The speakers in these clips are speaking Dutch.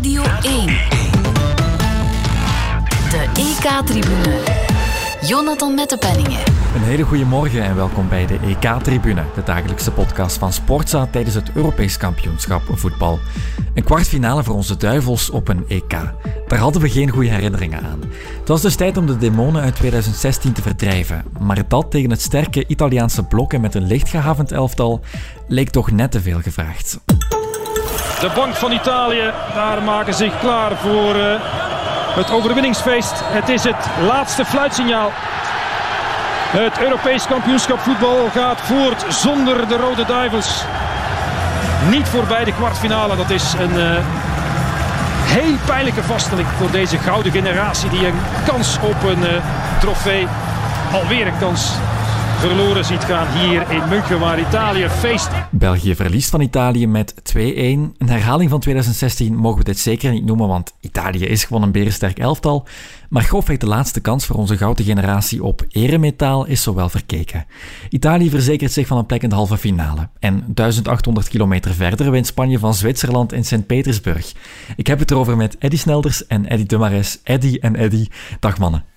Radio 1. De EK-tribune. Jonathan Mettepenningen. Een hele goede morgen en welkom bij de EK-tribune, de dagelijkse podcast van Sportza tijdens het Europees kampioenschap voetbal. Een kwartfinale voor onze duivels op een EK. Daar hadden we geen goede herinneringen aan. Het was dus tijd om de demonen uit 2016 te verdrijven, maar dat tegen het sterke Italiaanse blok en met een lichtgehavend elftal leek toch net te veel gevraagd. De bank van Italië, daar maken zich klaar voor uh, het overwinningsfeest. Het is het laatste fluitsignaal. Het Europees kampioenschap voetbal gaat voort zonder de Rode Duivels. Niet voorbij de kwartfinale. Dat is een uh, heel pijnlijke vaststelling voor deze gouden generatie. Die een kans op een uh, trofee, alweer een kans verloren ziet gaan hier in München, waar Italië feest. België verliest van Italië met 2-1. Een herhaling van 2016 mogen we dit zeker niet noemen, want Italië is gewoon een berensterk elftal. Maar grofweg de laatste kans voor onze gouden generatie op eremetaal is zowel verkeken. Italië verzekert zich van een plek in de halve finale. En 1800 kilometer verder wint Spanje van Zwitserland in Sint-Petersburg. Ik heb het erover met Eddy Snelders en Eddy Demares. Eddy en Eddy, dag mannen.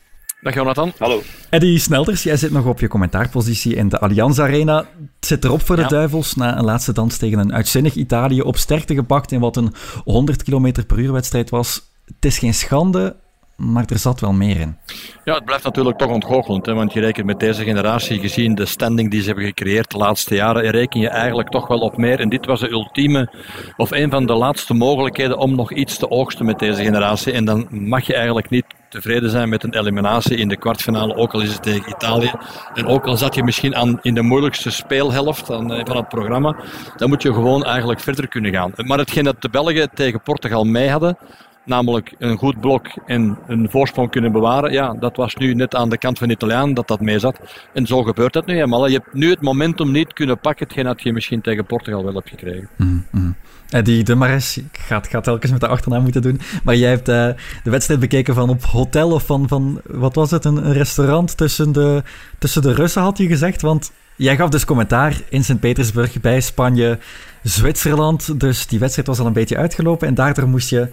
Dag Jonathan. Hallo. Eddie Snelders, jij zit nog op je commentaarpositie in de Allianz Arena. Het zit erop voor de Duivels na een laatste dans tegen een uitzinnig Italië op sterkte gepakt in wat een 100 km per uur wedstrijd was. Het is geen schande, maar er zat wel meer in. Ja, het blijft natuurlijk toch ontgoochelend. Hè, want je rekent met deze generatie, gezien de standing die ze hebben gecreëerd de laatste jaren, reken je eigenlijk toch wel op meer. En dit was de ultieme, of een van de laatste mogelijkheden om nog iets te oogsten met deze generatie. En dan mag je eigenlijk niet tevreden zijn met een eliminatie in de kwartfinale, ook al is het tegen Italië. En ook al zat je misschien aan in de moeilijkste speelhelft van het programma, dan moet je gewoon eigenlijk verder kunnen gaan. Maar hetgeen dat de Belgen tegen Portugal mee hadden, namelijk een goed blok en een voorsprong kunnen bewaren. Ja, dat was nu net aan de kant van de Italiaan dat dat mee zat. En zo gebeurt dat nu helemaal. Je hebt nu het momentum niet kunnen pakken, hetgeen dat je misschien tegen Portugal wel hebt gekregen. Mm -hmm. Die de Mares gaat, gaat telkens met de achternaam moeten doen. Maar jij hebt uh, de wedstrijd bekeken van op hotel of van, van wat was het, een, een restaurant tussen de, tussen de Russen, had je gezegd. Want jij gaf dus commentaar in Sint-Petersburg bij Spanje, Zwitserland. Dus die wedstrijd was al een beetje uitgelopen en daardoor moest je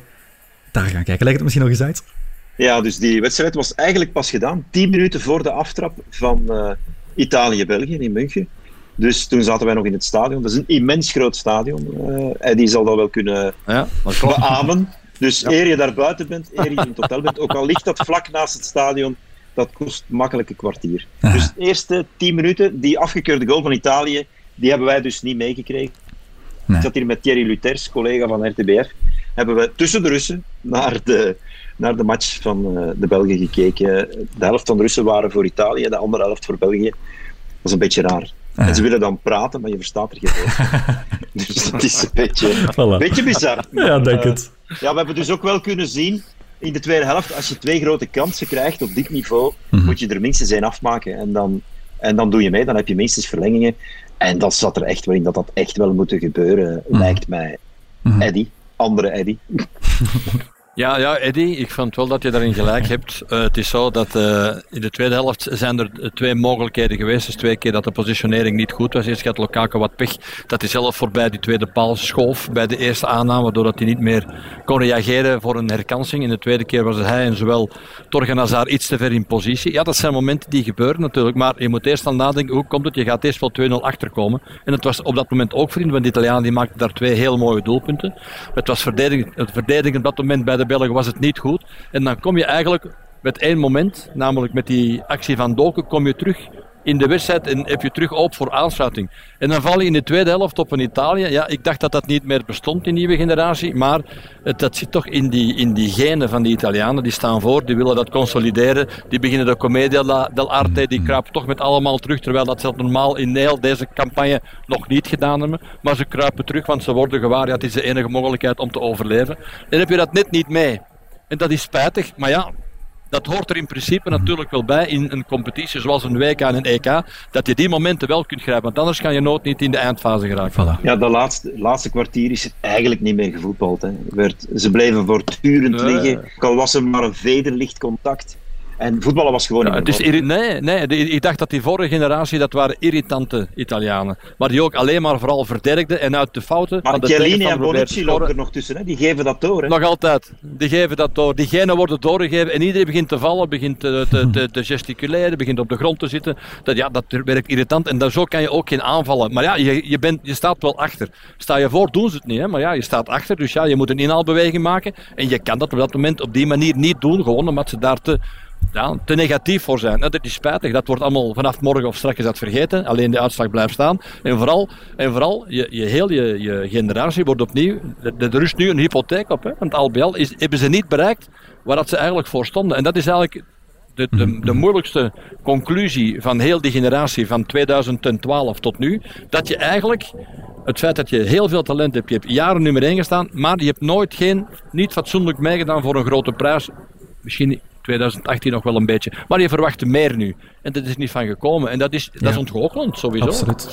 daar gaan kijken. Leg het misschien nog eens uit. Ja, dus die wedstrijd was eigenlijk pas gedaan. Tien minuten voor de aftrap van uh, Italië-België in München. Dus toen zaten wij nog in het stadion. Dat is een immens groot stadion. Uh, die zal dat wel kunnen ja, beamen. Dus ja. eer je daar buiten bent, eer je in het hotel bent, ook al ligt dat vlak naast het stadion, dat kost makkelijk een kwartier. Ja. Dus de eerste tien minuten, die afgekeurde goal van Italië, die hebben wij dus niet meegekregen. Nee. Ik zat hier met Thierry Luters, collega van RTBR. Hebben we tussen de Russen naar de, naar de match van uh, de Belgen gekeken. De helft van de Russen waren voor Italië, de andere helft voor België. Dat is een beetje raar. Ah, En ze willen dan praten, maar je verstaat er geen woord. dus het is een beetje, voilà. beetje bizar. Ja, denk het. Uh, ja, we hebben dus ook wel kunnen zien in de tweede helft, als je twee grote kansen krijgt op dit niveau, Mhm. mm-hmm. moet je er minstens één afmaken. En dan, en dan doe je mee, dan heb je minstens verlengingen. En dat zat er echt wel in dat dat echt wel moet gebeuren, mm-hmm. lijkt mij. Mm-hmm. Eddie, andere Eddie. Ja, ja, Eddy, ik vond wel dat je daarin gelijk hebt. Uh, het is zo dat uh, in de tweede helft zijn er twee mogelijkheden geweest. Dus twee keer dat de positionering niet goed was. Eerst gaat Lukaku wat pech dat hij zelf voorbij die tweede paal schoof bij de eerste aanname, waardoor hij niet meer kon reageren voor een herkansing. In de tweede keer was hij en zowel Torgan Hazard iets te ver in positie. Ja, dat zijn momenten die gebeuren natuurlijk, maar je moet eerst dan nadenken, hoe komt het? Je gaat eerst wel 2-0 achterkomen. En het was op dat moment ook vriend, want de Italiaan die maakte daar twee heel mooie doelpunten. Het was verdediging, het op dat moment bij de Belgen was het niet goed. En dan kom je eigenlijk met één moment, namelijk met die actie van Doken, kom je terug in de wedstrijd en heb je terug op voor aansluiting. En dan val je in de tweede helft op een Italië. Ja, ik dacht dat dat niet meer bestond, die nieuwe generatie. Maar het, dat zit toch in die, in die genen van die Italianen. Die staan voor, die willen dat consolideren. Die beginnen de Commedia dell'arte, die kruipen toch met allemaal terug. Terwijl dat ze normaal in heel deze campagne nog niet gedaan hebben. Maar ze kruipen terug, want ze worden gewaar. Ja, het is de enige mogelijkheid om te overleven. En heb je dat net niet mee. En dat is spijtig, maar ja, dat hoort er in principe natuurlijk wel bij in een competitie zoals een WK en een EK, dat je die momenten wel kunt grijpen, want anders kan je nooit niet in de eindfase geraken. Voilà. Ja, de laatste, laatste kwartier is eigenlijk niet meer gevoetbald. Hè. Werd, ze bleven voortdurend liggen, ook al was er maar een vederlicht contact. En voetballen was gewoon Ja, niet nee, nee, ik dacht dat die vorige generatie, dat waren irritante Italianen. Maar die ook alleen maar vooral verdergden en uit de fouten Maar Chiellini en Bonucci lopen er nog tussen. Hè. Die geven dat door. Hè. Nog altijd. Die geven dat door. Diegenen worden doorgegeven en iedereen begint te vallen, begint te, te, te, te gesticuleren, begint op de grond te zitten. Dat, ja, dat werkt irritant en dan, zo kan je ook geen aanvallen. Maar ja, je, je, bent, je staat wel achter. Sta je voor, doen ze het niet. Hè? Maar ja, je staat achter, dus ja, je moet een inhaalbeweging maken. En je kan dat op dat moment op die manier niet doen, gewoon omdat ze daar te, ja, te negatief voor zijn. Dat is spijtig. Dat wordt allemaal vanaf morgen of straks is dat vergeten. Alleen de uitslag blijft staan. En vooral, en vooral je, je, heel je, je generatie wordt opnieuw. Er er rust nu een hypotheek op. Hè? Want ALBL is, hebben ze niet bereikt waar dat ze eigenlijk voor stonden. En dat is eigenlijk de, de, de moeilijkste conclusie van heel die generatie van 2012 tot nu. Dat je eigenlijk het feit dat je heel veel talent hebt, je hebt jaren nummer 1 gestaan, maar je hebt nooit geen, niet fatsoenlijk meegedaan voor een grote prijs. Misschien 2018 nog wel een beetje, maar je verwacht meer nu. En dat is niet van gekomen. En dat is, dat is ontgoochelend, sowieso. Absoluut.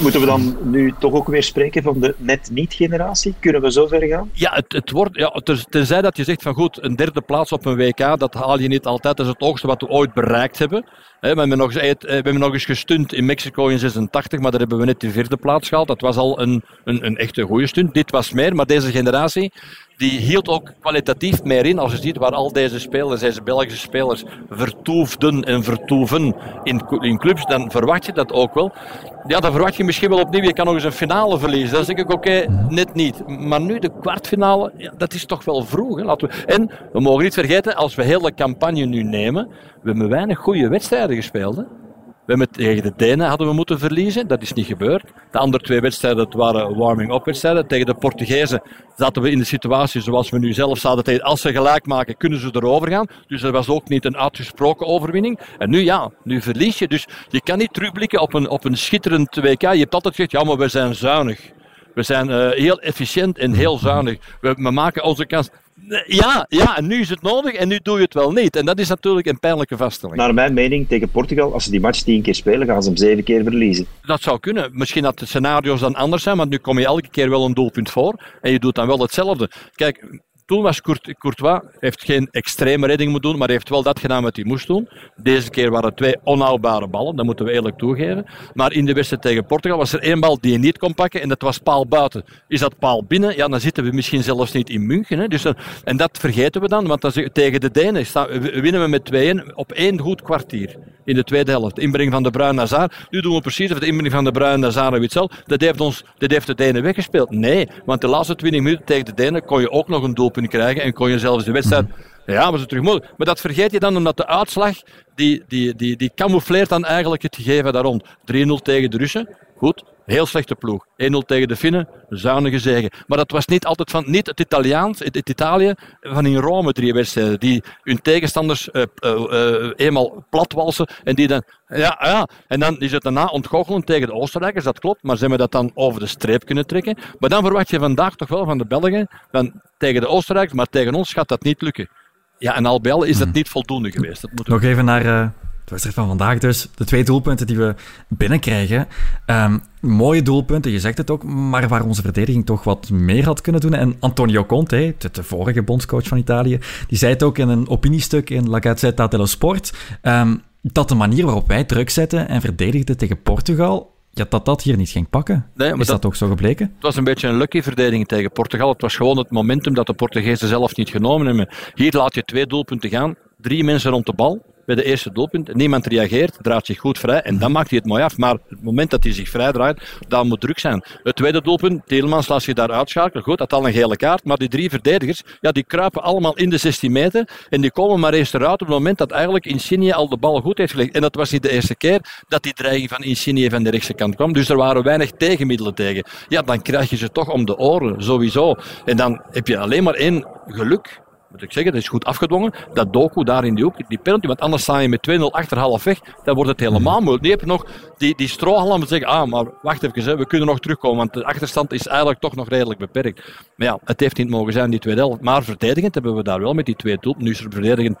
Moeten we dan nu toch ook weer spreken van de net niet-generatie? Kunnen we zo ver gaan? Ja, het, het wordt, ja, tenzij dat je zegt van goed, een derde plaats op een WK, dat haal je niet altijd. Dat is het hoogste wat we ooit bereikt hebben. Hè, we, hebben nog eens, eh, we hebben nog eens gestunt in Mexico in 86, maar daar hebben we net de vierde plaats gehaald. Dat was al een, een, een echte goede stunt. Dit was meer, maar deze generatie die hield ook kwalitatief meer in. Als je ziet waar al deze spelers, deze Belgische spelers, vertoefden en vertoeven in, clubs, dan verwacht je dat ook wel. Ja, dan verwacht je misschien wel opnieuw, je kan nog eens een finale verliezen. Dan zeg ik, oké, net niet. Maar nu de kwartfinale, dat is toch wel vroeg. Hè? Laten we... En we mogen niet vergeten, als we heel de campagne nu nemen, we hebben weinig goede wedstrijden gespeeld. Hebben tegen de Denen hadden we moeten verliezen, dat is niet gebeurd. De andere twee wedstrijden dat waren warming-up wedstrijden. Tegen de Portugezen zaten we in de situatie zoals we nu zelf zaten. Als ze gelijk maken, kunnen ze erover gaan. Dus dat was ook niet een uitgesproken overwinning. En nu ja, nu verlies je. Dus je kan niet terugblikken op een, op een schitterend WK. Je hebt altijd gezegd, ja maar we zijn zuinig. We zijn eh, heel efficiënt en heel zuinig. We, we maken onze kans. Ja, ja, en nu is het nodig en nu doe je het wel niet. En dat is natuurlijk een pijnlijke vaststelling. Naar mijn mening, tegen Portugal, als ze die match tien keer spelen, gaan ze hem zeven keer verliezen. Dat zou kunnen. Misschien dat de scenario's dan anders zijn, want nu kom je elke keer wel een doelpunt voor en je doet dan wel hetzelfde. Kijk, toen was Court- Courtois, heeft geen extreme redding moeten doen, maar heeft wel dat gedaan wat hij moest doen. Deze keer waren het twee onhoudbare ballen, dat moeten we eerlijk toegeven. Maar in de wedstrijd tegen Portugal was er één bal die hij niet kon pakken en dat was paal buiten. Is dat paal binnen, ja, dan zitten we misschien zelfs niet in München. Hè. Dus dan, en dat vergeten we dan, want dan tegen de Denen staan, winnen we met 2-1 op één goed kwartier in de tweede helft. De inbreng van de Bruin Nazar. Nu doen we precies of de inbreng van de Bruin Nazar en Witzel. Dat heeft, ons, dat heeft de Denen weggespeeld. Nee, want de laatste 20 minuten tegen de Denen kon je ook nog een doelpunt krijgen en kon je zelfs de wedstrijd. Ja, was het terug mogelijk. Maar dat vergeet je dan omdat de uitslag die, die, die, die camoufleert dan eigenlijk het gegeven daar rond. 3-0 tegen de Russen. Goed, heel slechte ploeg. 1-0 tegen de Finnen, zuinige zegen. Maar dat was niet altijd van, niet het Italiaans, het, het Italië van in Rome drie wedstrijden, die hun tegenstanders eh, eh, eh, eenmaal platwalsen en die dan, ja, ja, en dan is het daarna ontgoochelen tegen de Oostenrijkers, dat klopt, maar ze hebben dat dan over de streep kunnen trekken. Maar dan verwacht je vandaag toch wel van de Belgen, van, tegen de Oostenrijkers, maar tegen ons gaat dat niet lukken. Ja, en al bij al is dat niet voldoende geweest. Dat moeten we Nog even naar de wedstrijd van vandaag dus. De twee doelpunten die we binnenkrijgen. Ehm, mooie doelpunten, je zegt het ook, maar waar onze verdediging toch wat meer had kunnen doen. En Antonio Conte, de, de vorige bondscoach van Italië, die zei het ook in een opiniestuk in La Gazzetta dello Sport, ehm, dat de manier waarop wij druk zetten en verdedigden tegen Portugal, ja, dat dat hier niet ging pakken. Nee, maar is dat, dat- ook zo gebleken? Het was een beetje een lucky verdediging tegen Portugal. Het was gewoon het momentum dat de Portugezen zelf niet genomen hebben. Hier laat je twee doelpunten gaan. Drie mensen rond de bal bij de eerste doelpunt. Niemand reageert, draait zich goed vrij en dan maakt hij het mooi af. Maar het moment dat hij zich vrij draait, dan moet druk zijn. Het tweede doelpunt, Telemans laat zich daar uitschakelen. Goed, dat al een gele kaart. Maar die drie verdedigers, ja, die kruipen allemaal in de 16 meter. En die komen maar eerst eruit op het moment dat eigenlijk Insigne al de bal goed heeft gelegd. En dat was niet de eerste keer dat die dreiging van Insigne van de rechtse kant kwam. Dus er waren weinig tegenmiddelen tegen. Ja, dan krijg je ze toch om de oren, sowieso. En dan heb je alleen maar één geluk moet ik zeggen, dat is goed afgedwongen. Dat Doku daar in die hoek, die penalty, want anders sta je met 2-0 achter half weg, dan wordt het helemaal moeilijk. Nu heb je nog die, die strohalm zeggen, ah, maar wacht even, hè, we kunnen nog terugkomen, want de achterstand is eigenlijk toch nog redelijk beperkt. Maar ja, het heeft niet mogen zijn, die tweede helft. Maar verdedigend hebben we daar wel met die twee doelpunten. Nu is er verdedigend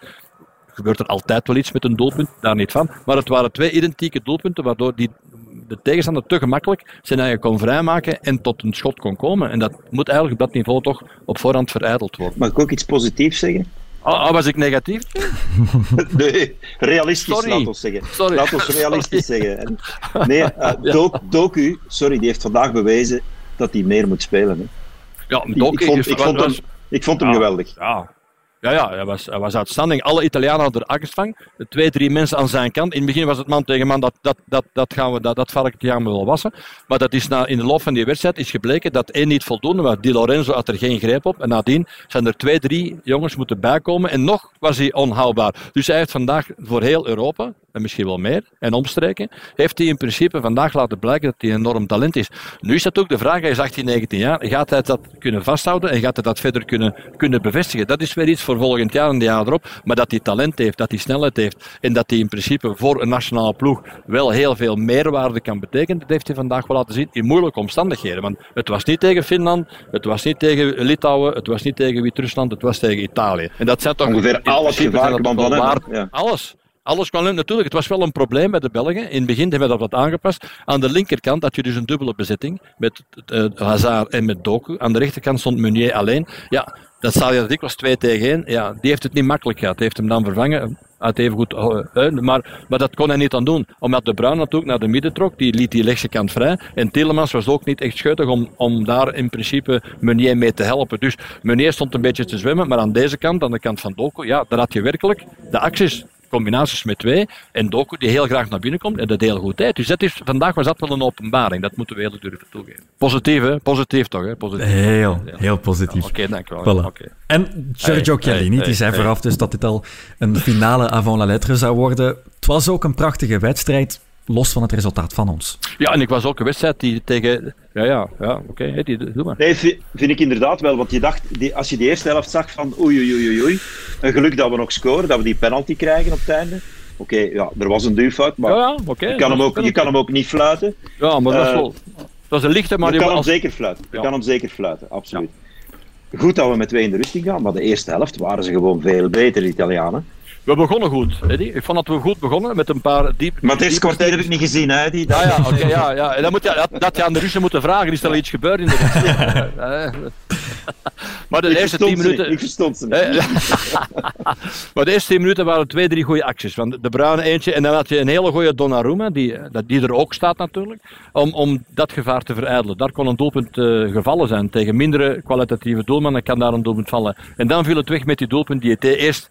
gebeurt er altijd wel iets met een doelpunt, daar niet van. Maar het waren twee identieke doelpunten, waardoor die, de tegenstander te gemakkelijk zijn eigen kon vrijmaken en tot een schot kon komen. En dat moet eigenlijk op dat niveau toch op voorhand verijdeld worden. Mag ik ook iets positiefs zeggen? Oh, oh, was ik negatief? nee, realistisch, Sorry. laat ons zeggen. Sorry. Laat ons realistisch Sorry. zeggen. En- Nee, Dok- Doku, sorry, die heeft vandaag bewezen dat hij meer moet spelen. Hè. Ja, Ik, Doku ik, vond, ik, vond hem, ik vond hem Ja. geweldig. Ja, ja, ja hij, was, was uitstanding. Alle Italianen hadden er angst van. Twee, drie mensen aan zijn kant. In het begin was het man tegen man, dat, dat, dat, dat, gaan we, dat, dat varkentje gaan we wel wassen. Maar dat is na, in de loop van die wedstrijd is gebleken dat één niet voldoende was. Di Lorenzo had er geen greep op. En nadien zijn er twee, drie jongens moeten bijkomen. En nog was hij onhoudbaar. Dus hij heeft vandaag voor heel Europa, en misschien wel meer, en omstreken, heeft hij in principe vandaag laten blijken dat hij een enorm talent is. Nu is dat ook de vraag, hij is 18, 19 jaar, gaat hij dat kunnen vasthouden en gaat hij dat verder kunnen, kunnen bevestigen? Dat is weer iets voor volgend jaar en de jaar erop, maar dat hij talent heeft, dat hij snelheid heeft en dat hij in principe voor een nationale ploeg wel heel veel meerwaarde kan betekenen, dat heeft hij vandaag wel laten zien in moeilijke omstandigheden. Want het was niet tegen Finland, het was niet tegen Litouwen, het was niet tegen Wit-Rusland, het was tegen Italië. En dat zijn toch Ongeveer in al het principe gevaar zijn dat kwam toch van wel hem, waar- ja. alles. Alles kwam in. Natuurlijk, het was wel een probleem bij de Belgen. In het begin hebben we dat wat aangepast. Aan de linkerkant had je dus een dubbele bezetting met eh, Hazard en met Doku. Aan de rechterkant stond Meunier alleen. Ja, dat je dikwijls 2 tegen 1. Ja, die heeft het niet makkelijk gehad. Die heeft hem dan vervangen. Uit even goed, eh, maar, maar dat kon hij niet aan doen. Omdat de Bruin natuurlijk naar de midden trok. Die liet die rechtse kant vrij. En Tielemans was ook niet echt schuttig om, om daar in principe Meunier mee te helpen. Dus Meunier stond een beetje te zwemmen. Maar aan deze kant, aan de kant van Doku, ja, daar had je werkelijk de acties combinaties met twee. En Doku die heel graag naar binnen komt en dat heel goed deed. Dus dat is, vandaag was dat wel een openbaring. Dat moeten we eerlijk durven toegeven. Positief, hè? Positief toch, hè? Positief. Heel, heel positief. Oké, dankjewel. Voilà. En Giorgio Hey, Chiellini, hey, die zei hey. vooraf dus dat dit al een finale avant la lettre zou worden. Het was ook een prachtige wedstrijd, los van het resultaat van ons. Ja, en ik was ook een wedstrijd die tegen... Ja, ja, ja oké. hè, die- doe maar. Nee, vi- vind ik inderdaad wel. Want je dacht, die, als je die eerste helft zag van oei, oei, oei, oei. Een geluk dat we nog scoren, dat we die penalty krijgen op het einde. Oké, ja, er was een duwfout, maar Ja, ja, oké. je, kan hem ook, je kan hem ook niet fluiten. Ja, maar dat is Eh, wel... Dat is een lichte, maar je die kan hem als- zeker fluiten. Je Ja. kan hem zeker fluiten, absoluut. Goed dat we met twee in de rusting gaan, maar de eerste helft waren ze gewoon veel beter, de Italianen. We begonnen goed, Eddie. Ik vond dat we goed begonnen met een paar diep... Maar het eerste kwartier heb ik niet gezien, hè? Die, Ah ja, oké, ja, ja. En dan moet je, dat, dat je aan de Russen moeten vragen, is er al iets gebeurd in de? Eh, Maar de ik eerste tien ze minuten... Ik verstond ze niet. Eh, maar de eerste tien minuten waren twee, drie goede acties. Van de Bruine eentje en dan had je een hele goede Donnarumma, die, dat- die er ook staat natuurlijk, om, om dat gevaar te verijdelen. Daar kon een doelpunt eh, gevallen zijn. Tegen mindere kwalitatieve doelmannen kan daar een doelpunt vallen. En dan viel het weg met die doelpunt die het eerst...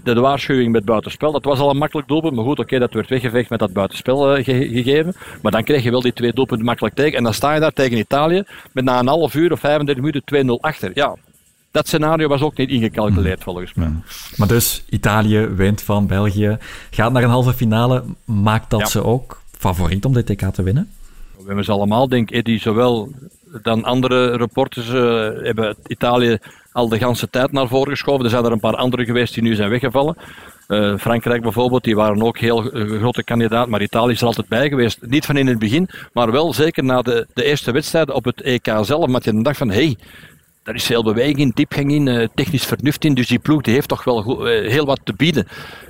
De, de waarschuwing met buitenspel, dat was al een makkelijk doelpunt, maar goed, oké, dat werd weggeveegd met dat buitenspel eh, ge- gegeven. Maar dan kreeg je wel die twee doelpunten makkelijk tegen. En dan sta je daar tegen Italië met na een half uur of 35 minuten 2-0 achter. Ja, dat scenario was ook niet ingecalculeerd volgens mij. Maar dus, Italië wint van België, gaat naar een halve finale. Maakt dat Ja. ze ook favoriet om dit TK te winnen? We hebben ze allemaal, denk ik, zowel dan andere reporters eh, hebben Italië al de ganse tijd naar voren geschoven. Er zijn er een paar andere geweest die nu zijn weggevallen. Eh, Frankrijk bijvoorbeeld, die waren ook heel eh, grote kandidaat, maar Italië is er altijd bij geweest. Niet van in het begin, maar wel zeker na de, de eerste wedstrijden op het EK zelf. Maar je dacht van, hé, hey, daar is veel beweging in, diepgang in, eh, technisch vernuft in. Dus die ploeg die heeft toch wel eh, heel wat te bieden.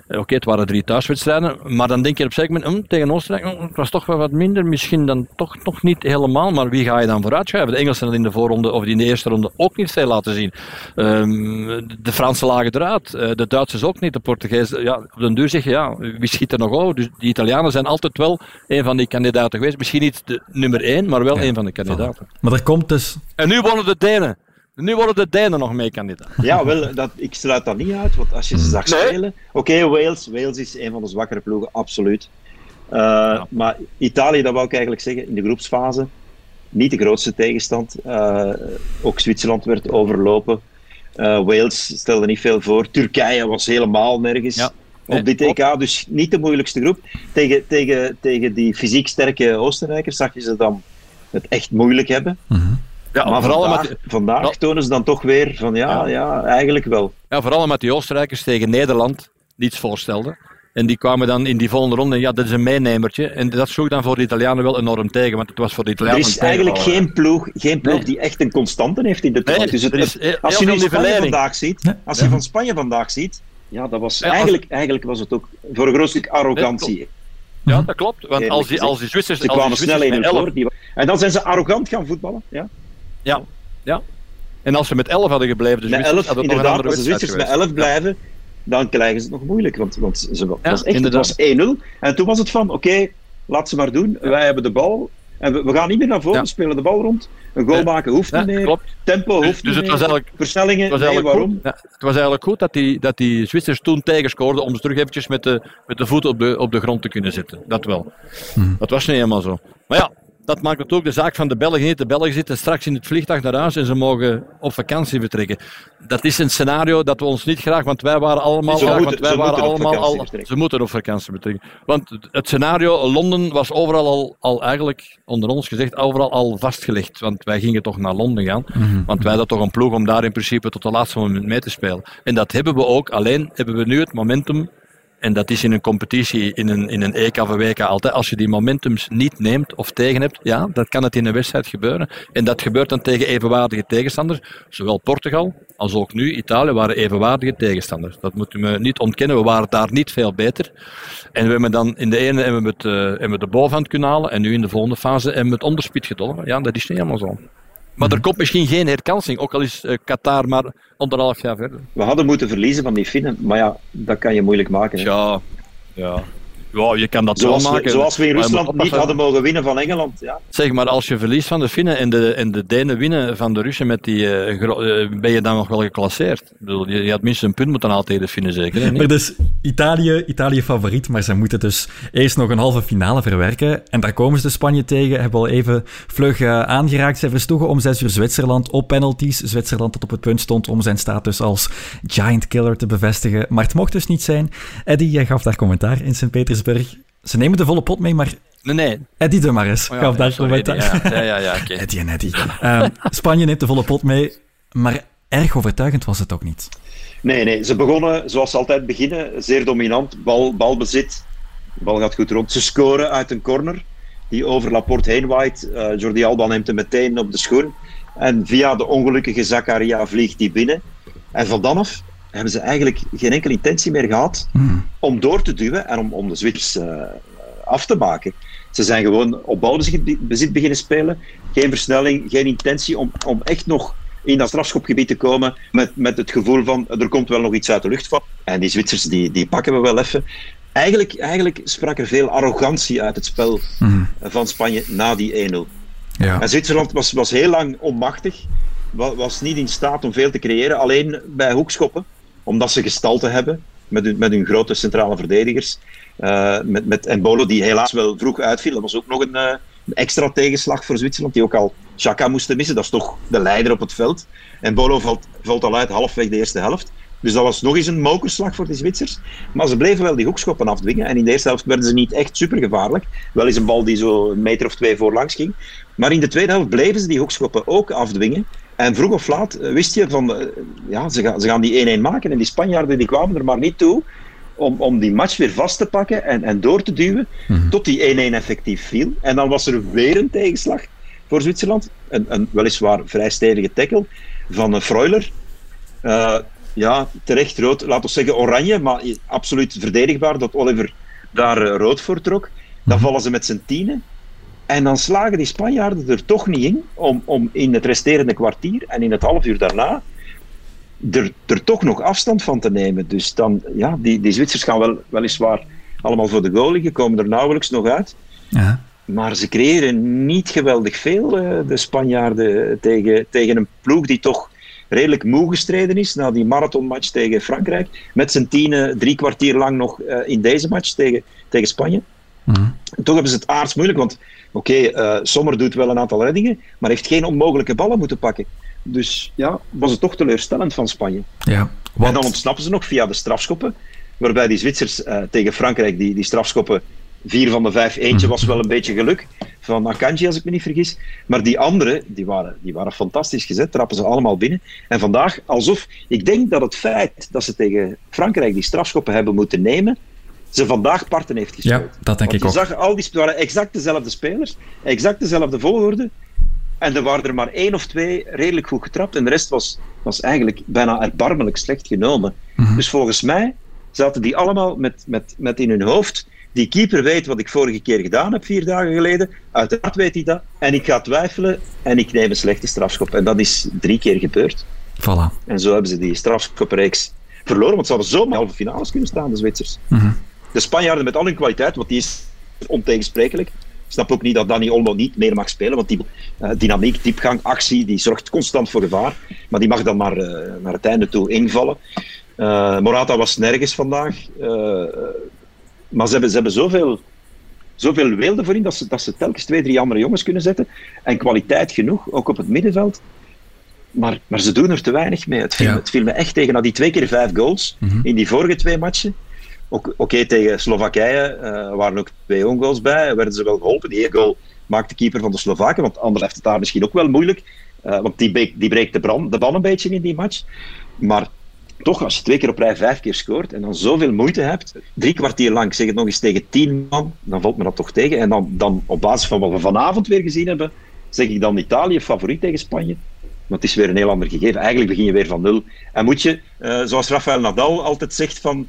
Eh, Oké, het waren drie thuiswedstrijden, maar dan denk je op een moment, hm, tegen Oostenrijk, hm, het was toch wel wat minder. Misschien dan toch nog niet helemaal, maar wie ga je dan vooruit schuiven? De Engelsen hadden in de voorronde of in de eerste ronde ook niet veel laten zien. Ehm, de Fransen lagen eruit, de Duitsers ook niet, de Portugezen. Ja, op den duur zeg je, ja, wie schiet er nog over? Dus die Italianen zijn altijd wel een van die kandidaten geweest. Misschien niet de nummer één, maar wel een van de kandidaten. Maar er komt dus En nu worden de Denen. Nu worden de Denen nog mee kandidaat. Ja, wel, dat, ik sluit dat niet uit, want als je ze zag Nee. spelen... Oké, Wales, Wales is een van de zwakkere ploegen, absoluut. Eh, Maar Italië, dat wou ik eigenlijk zeggen, in de groepsfase, niet de grootste tegenstand. Eh, ook Zwitserland werd overlopen. Eh, Wales stelde niet veel voor. Turkije was helemaal nergens Ja. op dit EK, dus niet de moeilijkste groep. Tegen, tegen, tegen die fysiek sterke Oostenrijkers zag je ze dan het echt moeilijk hebben. Ja, Maar vooral vandaag, met, die- vandaag tonen ze dan toch weer van ja, Ja. ja. eigenlijk wel. ja, vooral met die Oostenrijkers tegen Nederland niets voorstelden. En die kwamen dan in die volgende ronde. Ja, dat is een meenemertje. En dat sloeg dan voor de Italianen wel enorm tegen. Want het was voor de Er Italianen is een eigenlijk geen ploeg, geen ploeg Nee. die echt een constante heeft in de toernooi. Nee, dus het, er is het- als je nu Spanje vandaag ziet, Ja. als je van Spanje vandaag ziet, ja, dat was Ja, als- eigenlijk, eigenlijk was het ook voor een groot stuk arrogantie. Ja, dat klopt. Want als die, als die Zwitsers... Ze kwamen snel Zwitsers 1 met elf- voor. Die, en dan zijn ze arrogant gaan voetballen. Ja. Ja, ja. En als ze met 11 hadden gebleven, dus met 11, inderdaad, als de Zwitsers met 11 blijven, dan krijgen ze het nog moeilijk. Want, want ze, was echt, het was 1-0. En toen was het van, oké, laat ze maar doen. Wij hebben de bal. En we, we gaan niet meer naar voren, we spelen de bal rond. Een goal maken hoeft niet meer. Klopt. Tempo dus- hoeft dus, niet het was meer. Versnellingen, het was nee, waarom? Goed, het was eigenlijk goed dat die, dat die Zwitsers toen tegenscoorden om ze terug eventjes met de, met de voet op de, op de grond te kunnen zetten. Dat wel. Hmm. Dat was niet helemaal zo. Maar ja, dat maakt het ook de zaak van de Belgen niet. De Belgen zitten straks in het vliegtuig naar huis en ze mogen op vakantie vertrekken. Dat is een scenario dat we ons niet graag, want wij waren allemaal, ze moeten, want wij waren allemaal al, ze moeten op vakantie betrekken. Want het scenario Londen was overal al, al eigenlijk, onder ons gezegd, overal al vastgelegd. Want wij gingen toch naar Londen gaan. Mhm. Want wij hadden toch een ploeg om daar in principe tot de laatste moment mee te spelen. En dat hebben we ook. Alleen hebben we nu het momentum en dat is in een competitie, in een, in een EK of WK altijd. Als je die momentums niet neemt of tegen hebt, ja, dat kan het in een wedstrijd gebeuren. En dat gebeurt dan tegen evenwaardige tegenstanders. Zowel Portugal als ook nu Italië waren evenwaardige tegenstanders. Dat moeten we niet ontkennen. We waren daar niet veel beter. En we hebben dan in de ene hebben we, uh, hebben de bovenhand kunnen halen. En nu in de volgende fase hebben we het onderspit gedolven. Ja, dat is niet helemaal zo. Maar er komt misschien geen herkansing, ook al is uh, Qatar maar anderhalf jaar verder. We hadden moeten verliezen van die Finnen, maar ja, dat kan je moeilijk maken. Ja, ja. Ja, je kan dat zoals wel maken. zoals we in Rusland niet hadden mogen winnen van Engeland. Ja. Zeg maar, als je verliest van de Finnen en de, en de Denen winnen van de Russen, met die, uh, ben je dan nog wel geclasseerd? Ik bedoel, je, je had minstens een punt moeten halen tegen de Finnen, zeker? Hè? Maar dus Italië, Italië favoriet, maar ze moeten dus eerst nog een halve finale verwerken. En daar komen ze de Spanje tegen, hebben al even vlug uh, aangeraakt. Zij verstoegen om zes uur Zwitserland op penalties. Zwitserland dat op het punt stond om zijn status als giant killer te bevestigen. Maar het mocht dus niet zijn. Eddie, jij gaf daar commentaar in Sint-Petersburg. Ze nemen de volle pot mee, maar Nee, nee. Eddie de Maris oh ja, gaf daar commentaar. Ja, ja, ja, ja okay. Eddie en Eddie. Spanje neemt de volle pot mee, maar erg overtuigend was het ook niet. Nee, nee. Ze begonnen zoals ze altijd beginnen, zeer dominant. Bal, balbezit. De bal gaat goed rond. Ze scoren uit een corner die over Laporte heen waait. Uh, Jordi Alba neemt hem meteen op de schoen. En via de ongelukkige Zakaria vliegt hij binnen. En van dan af hebben ze eigenlijk geen enkele intentie meer gehad hmm. om door te duwen en om, om de switch uh, af te maken. Ze zijn gewoon op balbezit beginnen spelen. Geen versnelling, geen intentie om, om echt nog in dat strafschopgebied te komen met, met het gevoel van er komt wel nog iets uit de lucht van. En die Zwitsers die, die pakken we wel even. Eigenlijk, eigenlijk sprak er veel arrogantie uit het spel hmm. van Spanje na die 1-0. Ja. En Zwitserland was, was heel lang onmachtig, was niet in staat om veel te creëren, alleen bij hoekschoppen omdat ze gestalte hebben met hun, met grote centrale verdedigers. Uh, met, met Embolo, die helaas wel vroeg uitviel. Dat was ook nog een, een extra tegenslag voor Zwitserland, die ook al Chaka moesten missen. Dat is toch de leider op het veld. Embolo valt, valt al uit halfweg de eerste helft. Dus dat was nog eens een mokerslag voor de Zwitsers. Maar ze bleven wel die hoekschoppen afdwingen. En in de eerste helft werden ze niet echt super gevaarlijk. Wel is een bal die zo een meter of twee voorlangs ging. Maar in de tweede helft bleven ze die hoekschoppen ook afdwingen. En vroeg of laat eh, wist je van, eh, ja, ze gaan, ze gaan die 1-1 maken. En die Spanjaarden die kwamen er maar niet toe om, om die match weer vast te pakken en, en door te duwen mhm. tot die 1-1 effectief viel. En dan was er weer een tegenslag voor Zwitserland. Een, een weliswaar vrij stevige tackle van een Freuler. Uh, ja, terecht rood, laten we zeggen oranje, maar absoluut verdedigbaar dat Oliver daar rood voor trok. Dan mhm. vallen ze met z'n tienen. En dan slagen die Spanjaarden er toch niet in om, om in het resterende kwartier en in het half uur daarna er, er toch nog afstand van te nemen. Dus dan, ja, die, die Zwitsers gaan wel, weliswaar allemaal voor de goal liggen, komen er nauwelijks nog uit. Ja. Maar ze creëren niet geweldig veel, eh, de Spanjaarden, tegen, tegen een ploeg die toch redelijk moe gestreden is na die marathonmatch tegen Frankrijk. Met zijn tienen drie kwartier lang nog eh, in deze match tegen, tegen Spanje. Mm Toch hebben ze het aards moeilijk, want oké, okay, uh, eh, Sommer doet wel een aantal reddingen, maar heeft geen onmogelijke ballen moeten pakken. Dus ja, was het toch teleurstellend van Spanje. Ja, En dan ontsnappen ze nog via de strafschoppen, waarbij die Zwitsers uh, tegen Frankrijk die, die strafschoppen vier van de vijf, eentje was wel een beetje geluk van Akanji, als ik me niet vergis. Maar die andere, die waren, die waren fantastisch gezet, trappen ze allemaal binnen. En vandaag, alsof, ik denk dat het feit dat ze tegen Frankrijk die strafschoppen hebben moeten nemen, ze vandaag parten heeft gespeeld. Ja, dat denk ik je ook. Zag, al die waren exact dezelfde spelers, exact dezelfde volgorde. En er waren er maar één of twee redelijk goed getrapt. En de rest was, was eigenlijk bijna erbarmelijk slecht genomen. Mhm. Dus volgens mij zaten die allemaal met, met, met in hun hoofd die keeper weet wat ik vorige keer gedaan heb, vier dagen geleden. Uiteraard weet hij dat. En ik ga twijfelen en ik neem een slechte strafschop. En dat is drie keer gebeurd. Voilà. En zo hebben ze die strafschopreeks verloren, want ze hadden zomaar halve finales kunnen staan, de Zwitsers. De Spanjaarden met al hun kwaliteit, want die is ontegensprekelijk. Ik snap ook niet dat Dani Olmo niet meer mag spelen, want die uh, dynamiek, diepgang, actie, die zorgt constant voor gevaar. Maar die mag dan maar uh, naar het einde toe invallen. Uh, Morata was nergens vandaag. maar ze hebben, ze hebben zoveel, zoveel weelde voorin dat ze, dat ze telkens twee, drie andere jongens kunnen zetten. En kwaliteit genoeg, ook op het middenveld. Maar, maar ze doen er te weinig mee. Het viel, ja. het viel me echt tegen. Na die twee keer vijf goals mm -hmm. in die vorige twee matchen. Oké, tegen Slowakije uh, waren ook twee ongoals bij. Werden ze wel geholpen. Die goal maakt de keeper van de Slovaken. Want anders heeft het daar misschien ook wel moeilijk. Uh, want die, die breekt de, brand, de ban een beetje in die match. Maar toch, als je twee keer op rij vijf keer scoort en dan zoveel moeite hebt, drie kwartier lang, zeg het nog eens tegen tien man, dan valt me dat toch tegen. En dan, dan op basis van wat we vanavond weer gezien hebben, zeg ik dan Italië favoriet tegen Spanje. Maar het is weer een heel ander gegeven. Eigenlijk begin je weer van nul. En moet je, uh, zoals Rafael Nadal altijd zegt, van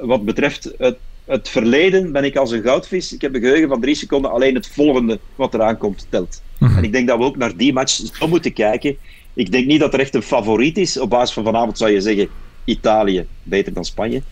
wat betreft het, het, verleden ben ik als een goudvis. Ik heb een geheugen van drie seconden. Alleen het volgende wat eraan komt telt. Mm-hmm. En ik denk dat we ook naar die match zo moeten kijken. Ik denk niet dat er echt een favoriet is. Op basis van vanavond zou je zeggen Italië beter dan Spanje.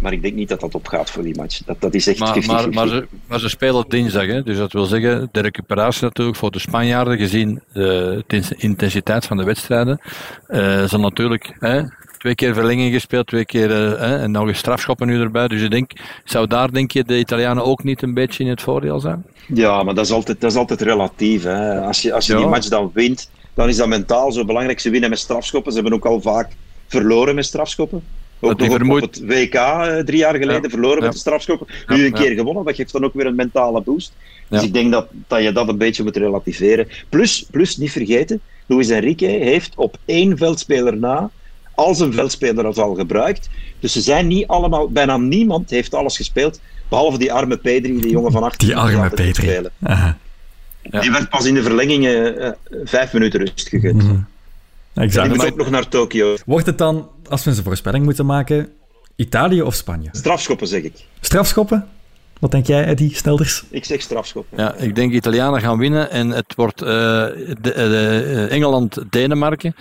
Maar ik denk niet dat dat opgaat voor die match. Dat, dat is echt maar, 50 maar, maar, ze, maar ze spelen dinsdag. Hè? Dus dat wil zeggen, de recuperatie natuurlijk voor de Spanjaarden, gezien de intensiteit van de wedstrijden, uh, zal natuurlijk hè, twee keer verlenging gespeeld, twee keer uh, en nog een strafschoppen nu erbij. Dus je denk, zou daar denk je de Italianen ook niet een beetje in het voordeel zijn? Ja, maar dat is altijd, dat is altijd relatief. Hè? Als je, als je ja. die match dan wint, dan is dat mentaal zo belangrijk. Ze winnen met strafschoppen. Ze hebben ook al vaak verloren met strafschoppen. Ook nog op het WK uh, drie jaar geleden ja. verloren ja. met de strafschoppen. Nu een keer gewonnen, dat geeft dan ook weer een mentale boost. Dus ik denk dat, dat je dat een beetje moet relativeren. Plus, plus niet vergeten, Luis Enrique heeft op één veldspeler na al zijn veldspelers al gebruikt. Dus ze zijn niet allemaal, bijna niemand heeft alles gespeeld, behalve die arme Pedri, die jongen van 18 Die arme Pedri. Ja. Die werd pas in de verlenging uh, vijf minuten rust gegund. Mm. Exact. En die moet ook nog naar Tokio. Wordt het dan, als we een voorspelling moeten maken, Italië of Spanje? Strafschoppen, zeg ik. Strafschoppen? Wat denk jij, Eddie Snelders? Ik zeg strafschoppen. Ja, ik denk Italianen gaan winnen en het wordt uh, de, de, Engeland-Denemarken.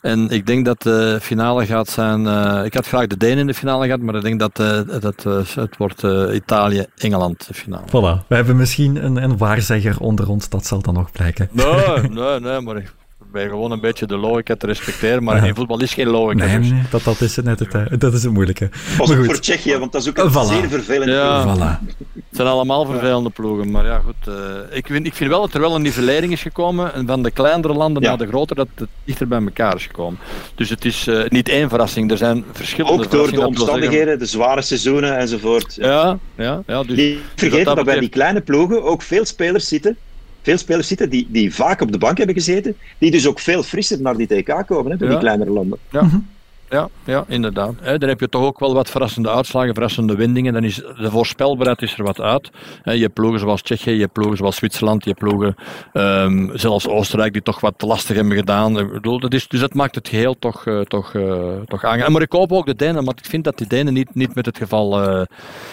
En ik denk dat de finale gaat zijn. Uh, ik had graag de Denen in de finale gehad, maar ik denk dat, uh, dat uh, het wordt Italië-Engeland de finale. Voilà, we hebben misschien een, een waarzegger onder ons, dat zal dan nog blijken. Nee, nee, nee, maar ik ben gewoon een beetje de logica te respecteren, maar in voetbal is geen logica. Nee, dus. nee dat, dat is het net het, dat is het moeilijke. Pas ook voor Tsjechië, want dat is ook een voilà. zeer vervelende ja, ploeg. Voilà. Het zijn allemaal vervelende ploegen, maar ja goed. Uh, ik, vind, ik vind wel dat er wel een nivellering is gekomen van de kleinere landen ja. naar de grotere, dat het dichter bij elkaar is gekomen. Dus het is uh, niet één verrassing, er zijn verschillende Ook door de omstandigheden, de zware seizoenen enzovoort. Ja, ja, ja. Dus, niet vergeten dus dat, dat bij die kleine ploegen ook veel spelers zitten veel spelers zitten die, die vaak op de bank hebben gezeten, die dus ook veel frisser naar die TK komen, hè, door ja. die kleinere landen. Ja. Mm -hmm. Ja, ja, inderdaad. He, dan heb je toch ook wel wat verrassende uitslagen, verrassende windingen. Dan is de voorspelbaarheid is er wat uit. He, je hebt ploegen zoals Tsjechië, je hebt ploegen zoals Zwitserland, je hebt ploegen um, zelfs Oostenrijk die toch wat lastig hebben gedaan. Ik bedoel, dat is, dus dat maakt het geheel toch, uh, toch, uh, toch aangenaam. Maar ik hoop ook de Denen, want ik vind dat die Denen niet, niet met het geval uh,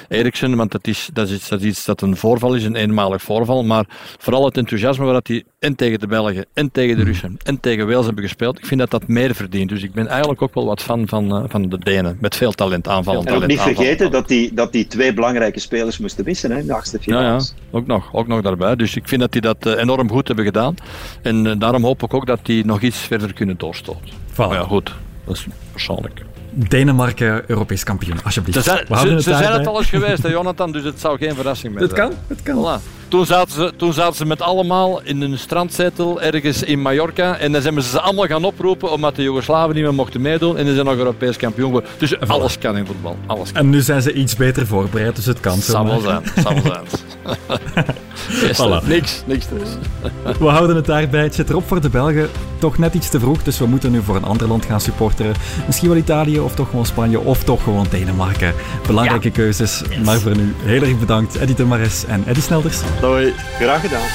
Eriksen, want dat is, dat, is iets, dat is iets dat een voorval is, een eenmalig voorval. Maar vooral het enthousiasme waar die en tegen de Belgen, en tegen de Russen, en tegen Wales hebben gespeeld, ik vind dat dat meer verdient. Dus ik ben eigenlijk ook wel wat fan van, uh, van de Denen. Met veel talent, aanvallen. Ja, en talent, ook niet vergeten dat die, dat die twee belangrijke spelers moesten missen hè, in de achtste finale. Ja, ja, ook nog, ook nog daarbij. Dus ik vind dat die dat uh, enorm goed hebben gedaan. En uh, daarom hoop ik ook dat die nog iets verder kunnen doorstoten. Voilà. Maar ja, goed. Dat is persoonlijk. Denemarken Europees kampioen, alsjeblieft. Ze zijn, ze, het, ze zijn het al eens geweest, hè, Jonathan, dus het zou geen verrassing meer het zijn. Kan, het kan. Voilà. Toen zaten, ze, toen zaten ze met allemaal in een strandzetel ergens in Mallorca. En dan zijn ze ze allemaal gaan oproepen omdat de Joegoslaven niet meer mochten meedoen. En ze zijn nog Europees kampioen geworden. Dus voilà. alles kan in voetbal. Alles kan. En nu zijn ze iets beter voorbereid, dus het kan zo. Zal wel zijn. Zal zijn. voilà. Niks, niks dus. We houden het daarbij. Het zit erop voor de Belgen. Toch net iets te vroeg, dus we moeten nu voor een ander land gaan supporteren. Misschien wel Italië, of toch gewoon Spanje, of toch gewoon Denemarken. Belangrijke ja. keuzes. Yes. Maar voor nu heel erg bedankt, Eddie de Mares en Eddie Snelders. Doei. Graag gedaan.